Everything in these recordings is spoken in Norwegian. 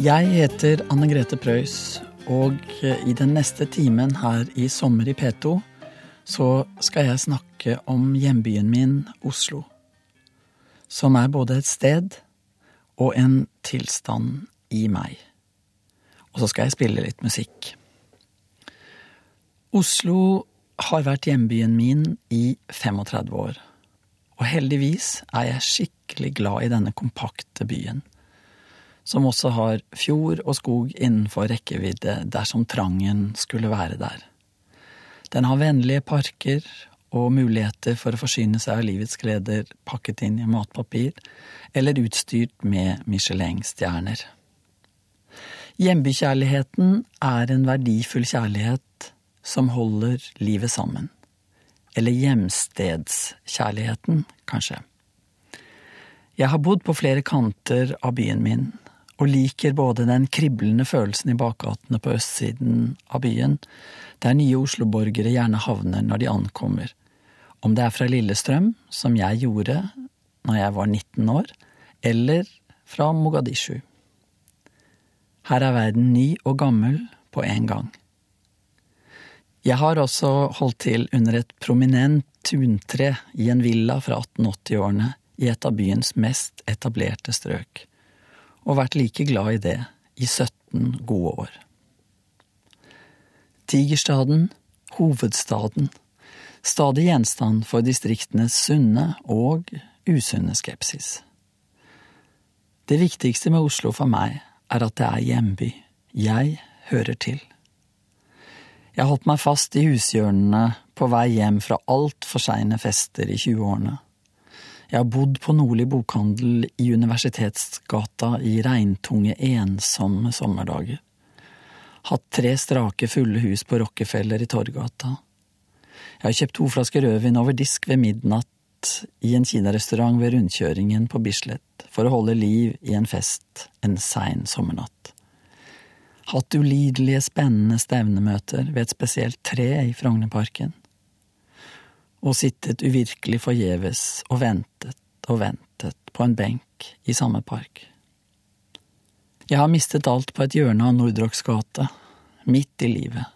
Jeg heter Anne Grete Preus, og i den neste timen her i Sommer i P2 så skal jeg snakke om hjembyen min, Oslo. Som er både et sted og en tilstand i meg. Og så skal jeg spille litt musikk. Oslo har vært hjembyen min i 35 år. Og heldigvis er jeg skikkelig glad i denne kompakte byen som også har fjord og skog innenfor rekkevidde dersom trangen skulle være der. Den har vennlige parker og muligheter for å forsyne seg av livets gleder pakket inn i matpapir eller utstyrt med Michelin-stjerner. Hjembykjærligheten er en verdifull kjærlighet som holder livet sammen. Eller hjemstedskjærligheten, kanskje. Jeg har bodd på flere kanter av byen min, og liker både den kriblende følelsen i bakgatene på østsiden av byen, der nye Oslo-borgere gjerne havner når de ankommer, om det er fra Lillestrøm, som jeg gjorde når jeg var 19 år, eller fra Mogadishu. Her er verden ny og gammel på en gang. Jeg har også holdt til under et prominent tuntre i en villa fra 1880-årene i et av byens mest etablerte strøk og vært like glad i det i 17 gode år. Tigerstaden, hovedstaden, stadig gjenstand for distriktenes sunne og usunne skepsis. Det viktigste med Oslo for meg er at det er hjemby. Jeg hører til. Jeg holdt meg fast i hushjørnene på vei hjem fra altfor seine fester i 20-årene. Jeg har bodd på Nordli bokhandel i Universitetsgata i regntunge, ensomme sommerdager. Hatt tre strake, fulle hus på Rockefeller i Torgata. Jeg har kjøpt to flasker rødvin over disk ved midnatt i en kinarestaurant ved rundkjøringen på Bislett for å holde liv i en fest en sein sommernatt. Hatt ulidelige, spennende stevnemøter ved et spesielt tre i Frognerparken og sittet uvirkelig forgjeves og ventet og ventet på en benk i samme park. Jeg har mistet alt på et hjørne av Nordrocks gate, midt i livet,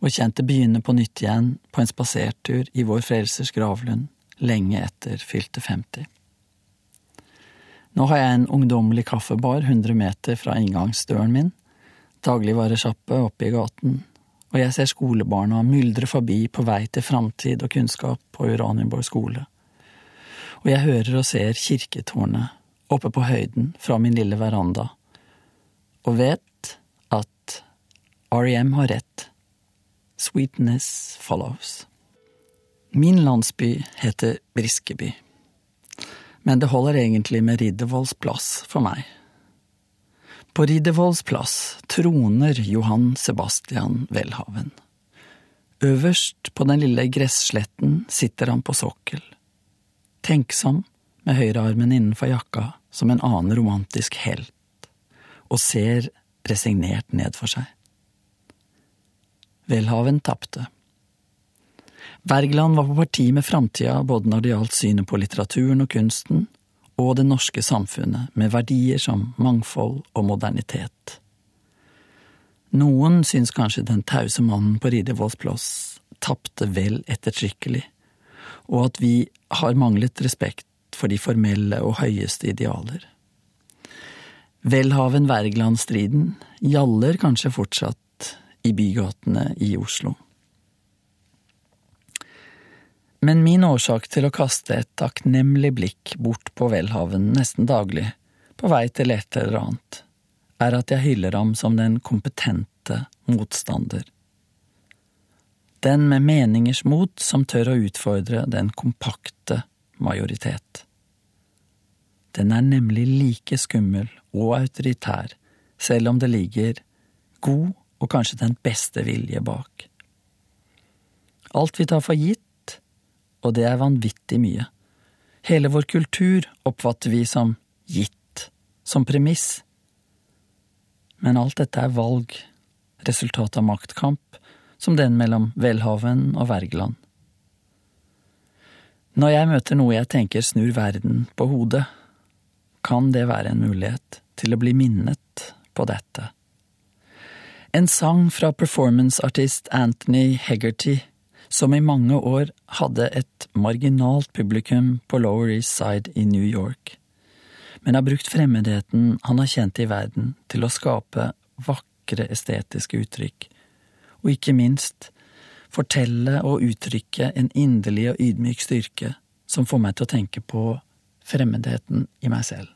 og kjent det begynne på nytt igjen på en spasertur i Vår Frelsers gravlund lenge etter fylte 50. Nå har jeg en ungdommelig kaffebar 100 meter fra inngangsdøren min, dagligvaresjappe oppe i gaten og jeg ser skolebarna myldre forbi på vei til framtid og kunnskap på Uranienborg skole. Og jeg hører og ser kirketårnet oppe på høyden fra min lille veranda, og vet at REM har rett. Sweetness follows. Min landsby heter Briskeby, men det holder egentlig med Riddervolls plass for meg. På Riddervolls plass troner Johan Sebastian Welhaven. Øverst på den lille gressletten sitter han på sokkel, tenksom med høyrearmen innenfor jakka som en annen romantisk helt, og ser resignert ned for seg. Welhaven tapte. Wergeland var på parti med framtida både når det gjaldt synet på litteraturen og kunsten, og det norske samfunnet med verdier som mangfold og modernitet. Noen syns kanskje den tause mannen på Riddervolls plass tapte vel ettertrykkelig, og at vi har manglet respekt for de formelle og høyeste idealer. Welhaven-Wergeland-striden gjaller kanskje fortsatt i bygatene i Oslo. Men min årsak til å kaste et takknemlig blikk bort på Welhaven nesten daglig, på vei til et eller annet, er at jeg hyller ham som den kompetente motstander. Den med meningers mot som tør å utfordre den kompakte majoritet. Den er nemlig like skummel og autoritær, selv om det ligger god og kanskje den beste vilje bak. Alt vi tar for gitt, og det er vanvittig mye. Hele vår kultur oppfatter vi som gitt, som premiss. Men alt dette er valg, resultat av maktkamp, som den mellom Welhaven og Wergeland. Når jeg møter noe jeg tenker snur verden på hodet, kan det være en mulighet til å bli minnet på dette. En sang fra performanceartist Anthony Hegarty, som i mange år hadde et marginalt publikum på Lower East Side i New York, men har brukt fremmedheten han har kjent i verden, til å skape vakre estetiske uttrykk, og ikke minst fortelle og uttrykke en inderlig og ydmyk styrke som får meg til å tenke på fremmedheten i meg selv.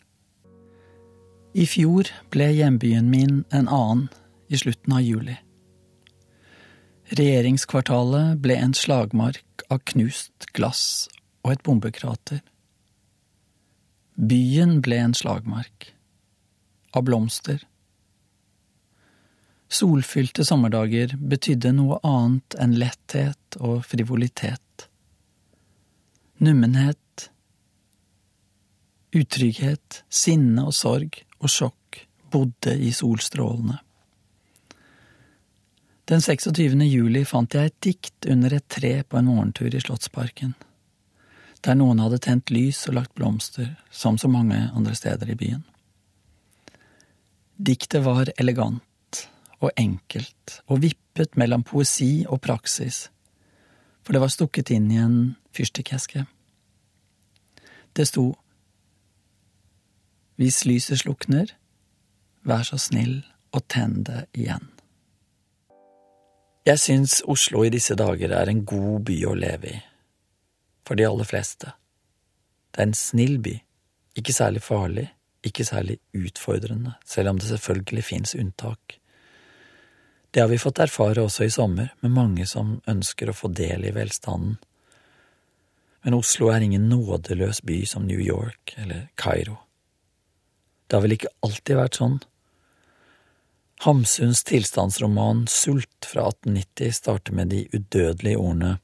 I fjor ble hjembyen min en annen i slutten av juli. Regjeringskvartalet ble en slagmark av knust glass og et bombekrater. Byen ble en slagmark. Av blomster. Solfylte sommerdager betydde noe annet enn letthet og frivolitet. Nummenhet, utrygghet, sinne og sorg og sjokk bodde i solstrålene. Den 26. juli fant jeg et dikt under et tre på en morgentur i Slottsparken, der noen hadde tent lys og lagt blomster, som så mange andre steder i byen. Diktet var elegant og enkelt og vippet mellom poesi og praksis, for det var stukket inn i en fyrstikkeske. Det sto Hvis lyset slukner, vær så snill og tenn det igjen. Jeg syns Oslo i disse dager er en god by å leve i, for de aller fleste. Det er en snill by, ikke særlig farlig, ikke særlig utfordrende, selv om det selvfølgelig fins unntak. Det har vi fått erfare også i sommer, med mange som ønsker å få del i velstanden. Men Oslo er ingen nådeløs by som New York eller Kairo. Det har vel ikke alltid vært sånn, Hamsuns tilstandsroman Sult fra 1890 starter med de udødelige ordene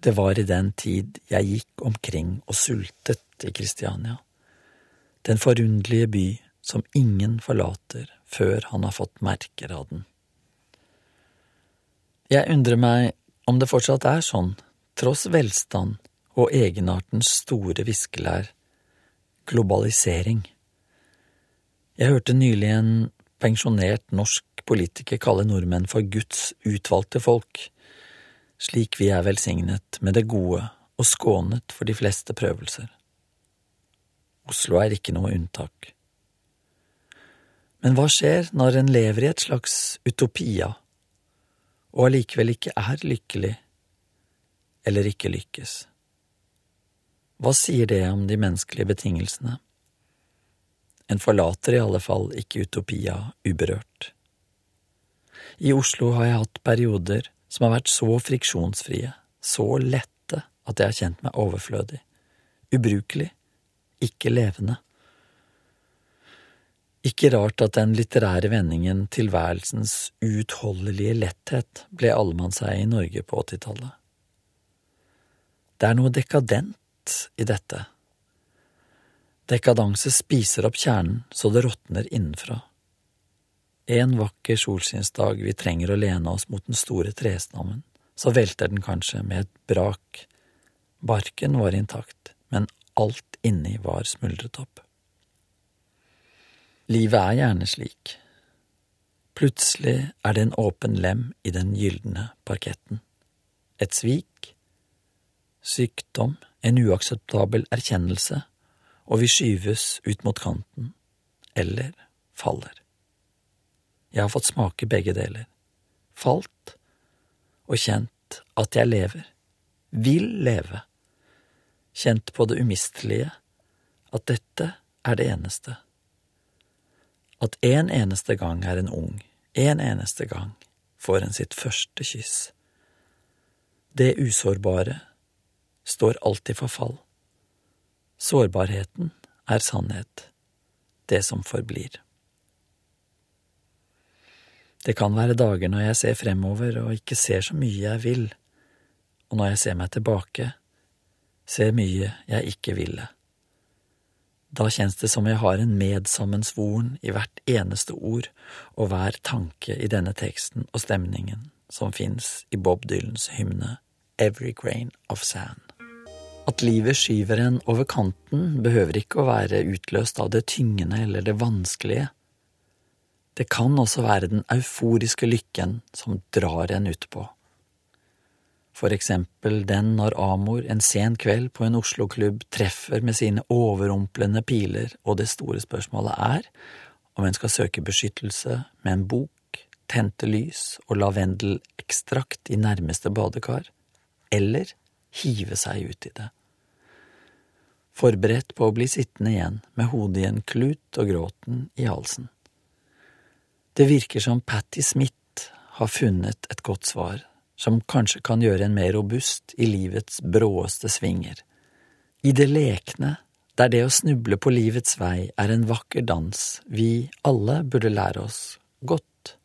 Det var i den tid jeg gikk omkring og sultet i Kristiania, den forunderlige by som ingen forlater før han har fått merker av den. Jeg undrer meg om det fortsatt er sånn, tross velstand og egenartens store viskelær, globalisering. Jeg hørte nylig en pensjonert norsk politiker kaller nordmenn for Guds utvalgte folk, slik vi er velsignet med det gode og skånet for de fleste prøvelser. Oslo er ikke noe unntak. Men hva skjer når en lever i et slags utopia, og allikevel ikke er lykkelig, eller ikke lykkes? Hva sier det om de menneskelige betingelsene? En forlater i alle fall ikke utopia uberørt. I Oslo har jeg hatt perioder som har vært så friksjonsfrie, så lette at jeg har kjent meg overflødig, ubrukelig, ikke levende. Ikke rart at den litterære vendingen tilværelsens uutholdelige letthet ble allemannseie i Norge på åttitallet. Det er noe dekadent i dette Dekadanse spiser opp kjernen så det råtner innenfra. En vakker solskinnsdag vi trenger å lene oss mot den store trestammen, så velter den kanskje med et brak. Barken var intakt, men alt inni var smuldret opp. Livet er gjerne slik. Plutselig er det en åpen lem i den gylne parketten. Et svik, sykdom, en uakseptabel erkjennelse og vi skyves ut mot kanten, eller faller. Jeg har fått smake begge deler, falt og kjent at jeg lever, vil leve, kjent på det umistelige, at dette er det eneste, at en eneste gang er en ung, en eneste gang får en sitt første kyss. Det usårbare står alltid for fall Sårbarheten er sannhet, det som forblir. Det kan være dager når jeg ser fremover og ikke ser så mye jeg vil, og når jeg ser meg tilbake, ser mye jeg ikke ville. Da kjennes det som jeg har en medsammensvoren i hvert eneste ord og hver tanke i denne teksten og stemningen som fins i Bob Dylans hymne Every Grain of Sand. At livet skyver en over kanten, behøver ikke å være utløst av det tyngende eller det vanskelige. Det kan også være den euforiske lykken som drar en utpå. For eksempel den når Amor en sen kveld på en Oslo-klubb treffer med sine overrumplende piler, og det store spørsmålet er om en skal søke beskyttelse med en bok, tente lys og lavendelekstrakt i nærmeste badekar, eller hive seg ut i det. Forberedt på å bli sittende igjen med hodet i en klut og gråten i halsen. Det virker som Patti Smith har funnet et godt svar som kanskje kan gjøre en mer robust i livets bråeste svinger. I det lekne, der det å snuble på livets vei er en vakker dans vi alle burde lære oss godt.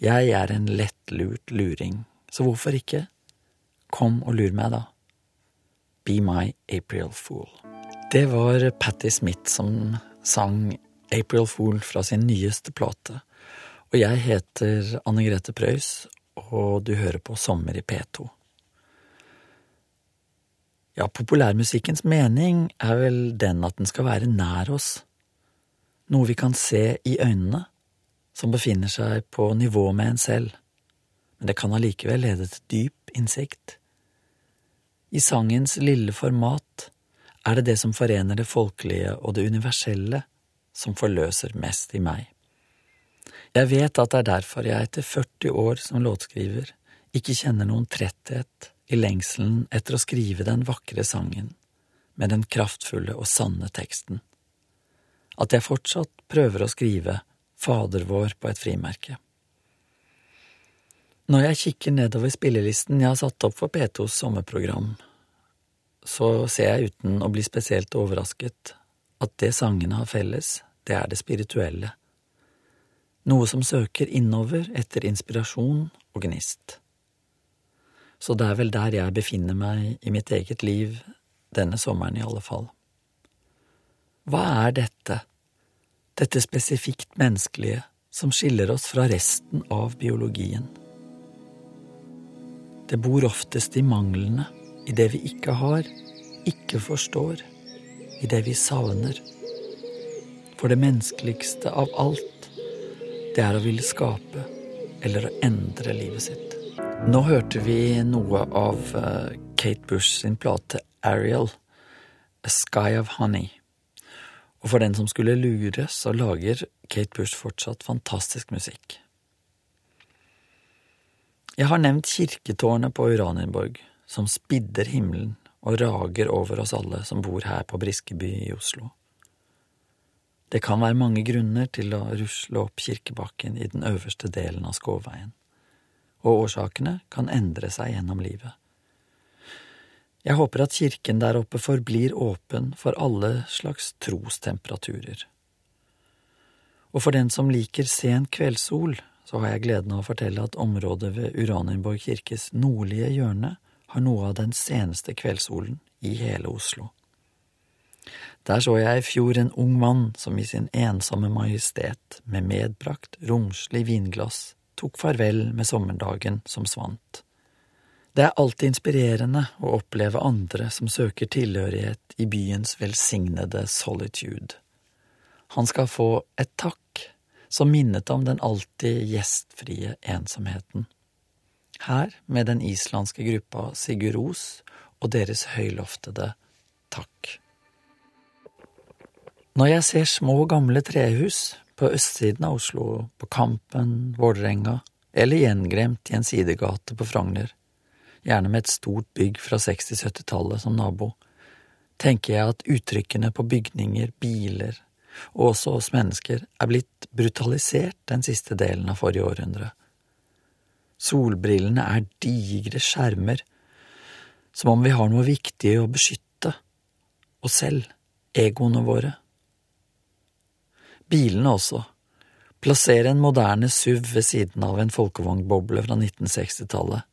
Jeg er en lettlurt luring, så hvorfor ikke? Kom og lur meg, da. Be my April Fool. Det var Patti Smith som sang April Fool fra sin nyeste plate. Og jeg heter Anne Grete Preus og du hører på Sommer i P2. Ja, populærmusikkens mening er vel den at den skal være nær oss, noe vi kan se i øynene, som befinner seg på nivå med en selv, men det kan allikevel lede til dyp innsikt. I sangens lille format er det det som forener det folkelige og det universelle, som forløser mest i meg. Jeg vet at det er derfor jeg etter 40 år som låtskriver ikke kjenner noen tretthet i lengselen etter å skrive den vakre sangen med den kraftfulle og sanne teksten. At jeg fortsatt prøver å skrive Fader vår på et frimerke. Når jeg kikker nedover spillelisten jeg har satt opp for P2s sommerprogram, så ser jeg uten å bli spesielt overrasket at det sangene har felles, det er det spirituelle noe som søker innover etter inspirasjon og gnist. Så det er vel der jeg befinner meg i mitt eget liv denne sommeren i alle fall. Hva er dette, dette spesifikt menneskelige som skiller oss fra resten av biologien? Det bor oftest i manglene, i det vi ikke har, ikke forstår, i det vi savner. For det menneskeligste av alt det er å ville skape eller å endre livet sitt. Nå hørte vi noe av eh, Kate Bush sin plate Ariel, A Sky of Honey. Og for den som skulle lure, så lager Kate Bush fortsatt fantastisk musikk. Jeg har nevnt kirketårnet på Uranienborg, som spidder himmelen og rager over oss alle som bor her på Briskeby i Oslo. Det kan være mange grunner til å rusle opp kirkebakken i den øverste delen av Skåveien, og årsakene kan endre seg gjennom livet. Jeg håper at kirken der oppe forblir åpen for alle slags trostemperaturer. Og for den som liker sen kveldssol, så har jeg gleden av å fortelle at området ved Uranienborg kirkes nordlige hjørne har noe av den seneste kveldssolen i hele Oslo. Der så jeg i fjor en ung mann som i sin ensomme majestet, med medbrakt, romslig vinglass, tok farvel med sommerdagen som svant. Det er alltid inspirerende å oppleve andre som søker tilhørighet i byens velsignede solitude. Han skal få et takk som minnet om den alltid gjestfrie ensomheten. Her med den islandske gruppa Sigurd Ros og deres høyloftede takk. Når jeg ser små, gamle trehus på østsiden av Oslo, på Kampen, Vålerenga, eller gjengremt i en sidegate på Frogner, gjerne med et stort bygg fra 60-70-tallet som nabo, tenker jeg at uttrykkene på bygninger, biler og også oss mennesker er blitt brutalisert den siste delen av forrige århundre. Solbrillene er digre skjermer, som om vi har noe viktig å beskytte, oss selv, egoene våre. Bilene også. Plassere en moderne SUV ved siden av en folkevognboble fra 1960-tallet.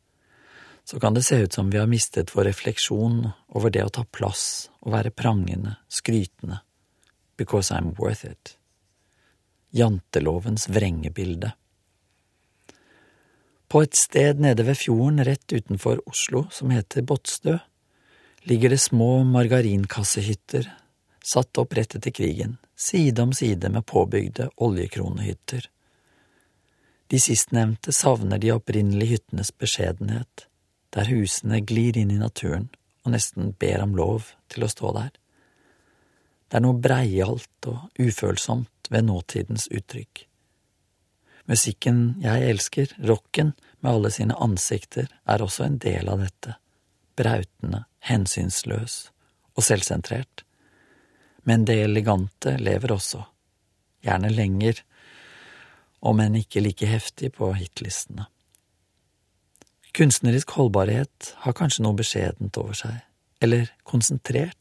Så kan det se ut som vi har mistet vår refleksjon over det å ta plass og være prangende, skrytende. Because I'm worth it. Jantelovens vrengebilde. På et sted nede ved fjorden rett utenfor Oslo som heter Båtsstø, ligger det små margarinkassehytter satt opp rett etter krigen side om side med påbygde oljekronehytter. De sistnevnte savner de opprinnelige hyttenes beskjedenhet, der husene glir inn i naturen og nesten ber om lov til å stå der. Det er noe breialt og ufølsomt ved nåtidens uttrykk. Musikken jeg elsker, rocken med alle sine ansikter, er også en del av dette, brautende, hensynsløs og selvsentrert. Men det elegante lever også, gjerne lenger, om enn ikke like heftig på hitlistene. Kunstnerisk holdbarhet har kanskje noe beskjedent over seg, eller konsentrert,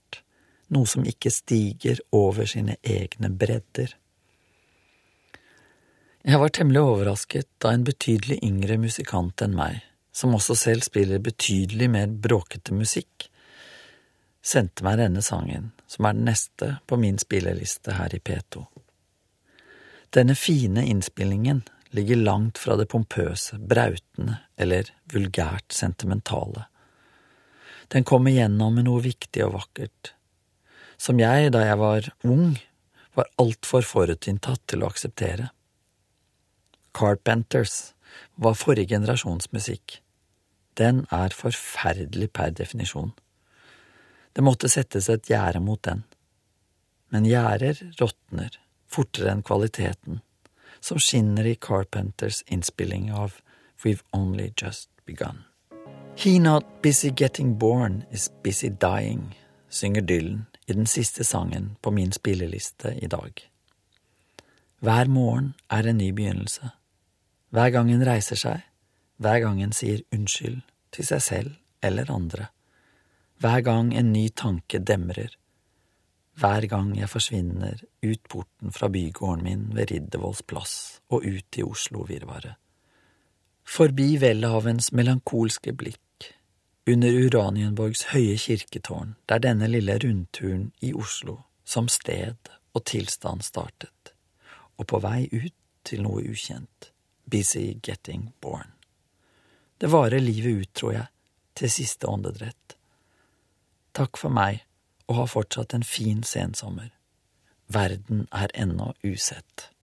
noe som ikke stiger over sine egne bredder. Jeg var temmelig overrasket da en betydelig yngre musikant enn meg, som også selv spiller betydelig mer bråkete musikk, sendte meg denne sangen, som er den neste på min spilleliste her i P2. Denne fine innspillingen ligger langt fra det pompøse, brautende eller vulgært sentimentale. Den kommer gjennom med noe viktig og vakkert, som jeg, da jeg var ung, var altfor forutinntatt til å akseptere. Carpenters var forrige generasjons musikk. Den er forferdelig per definisjon. Det måtte settes et gjerde mot den. Men gjerder råtner fortere enn kvaliteten, som skinner i Carpenters innspilling av We've Only Just Begun. He not busy getting born is busy dying, synger Dylan i den siste sangen på min spilleliste i dag. Hver morgen er en ny begynnelse. Hver gang en reiser seg, hver gang en sier unnskyld til seg selv eller andre, hver gang en ny tanke demrer, hver gang jeg forsvinner ut porten fra bygården min ved Riddervolls plass og ut i Oslo-virvaret. Forbi Welhavens melankolske blikk, under Uranienborgs høye kirketårn, der denne lille rundturen i Oslo som sted og tilstand startet, og på vei ut til noe ukjent, busy getting born. Det varer livet ut, tror jeg, til siste åndedrett. Takk for meg og ha fortsatt en fin sensommer. Verden er ennå usett.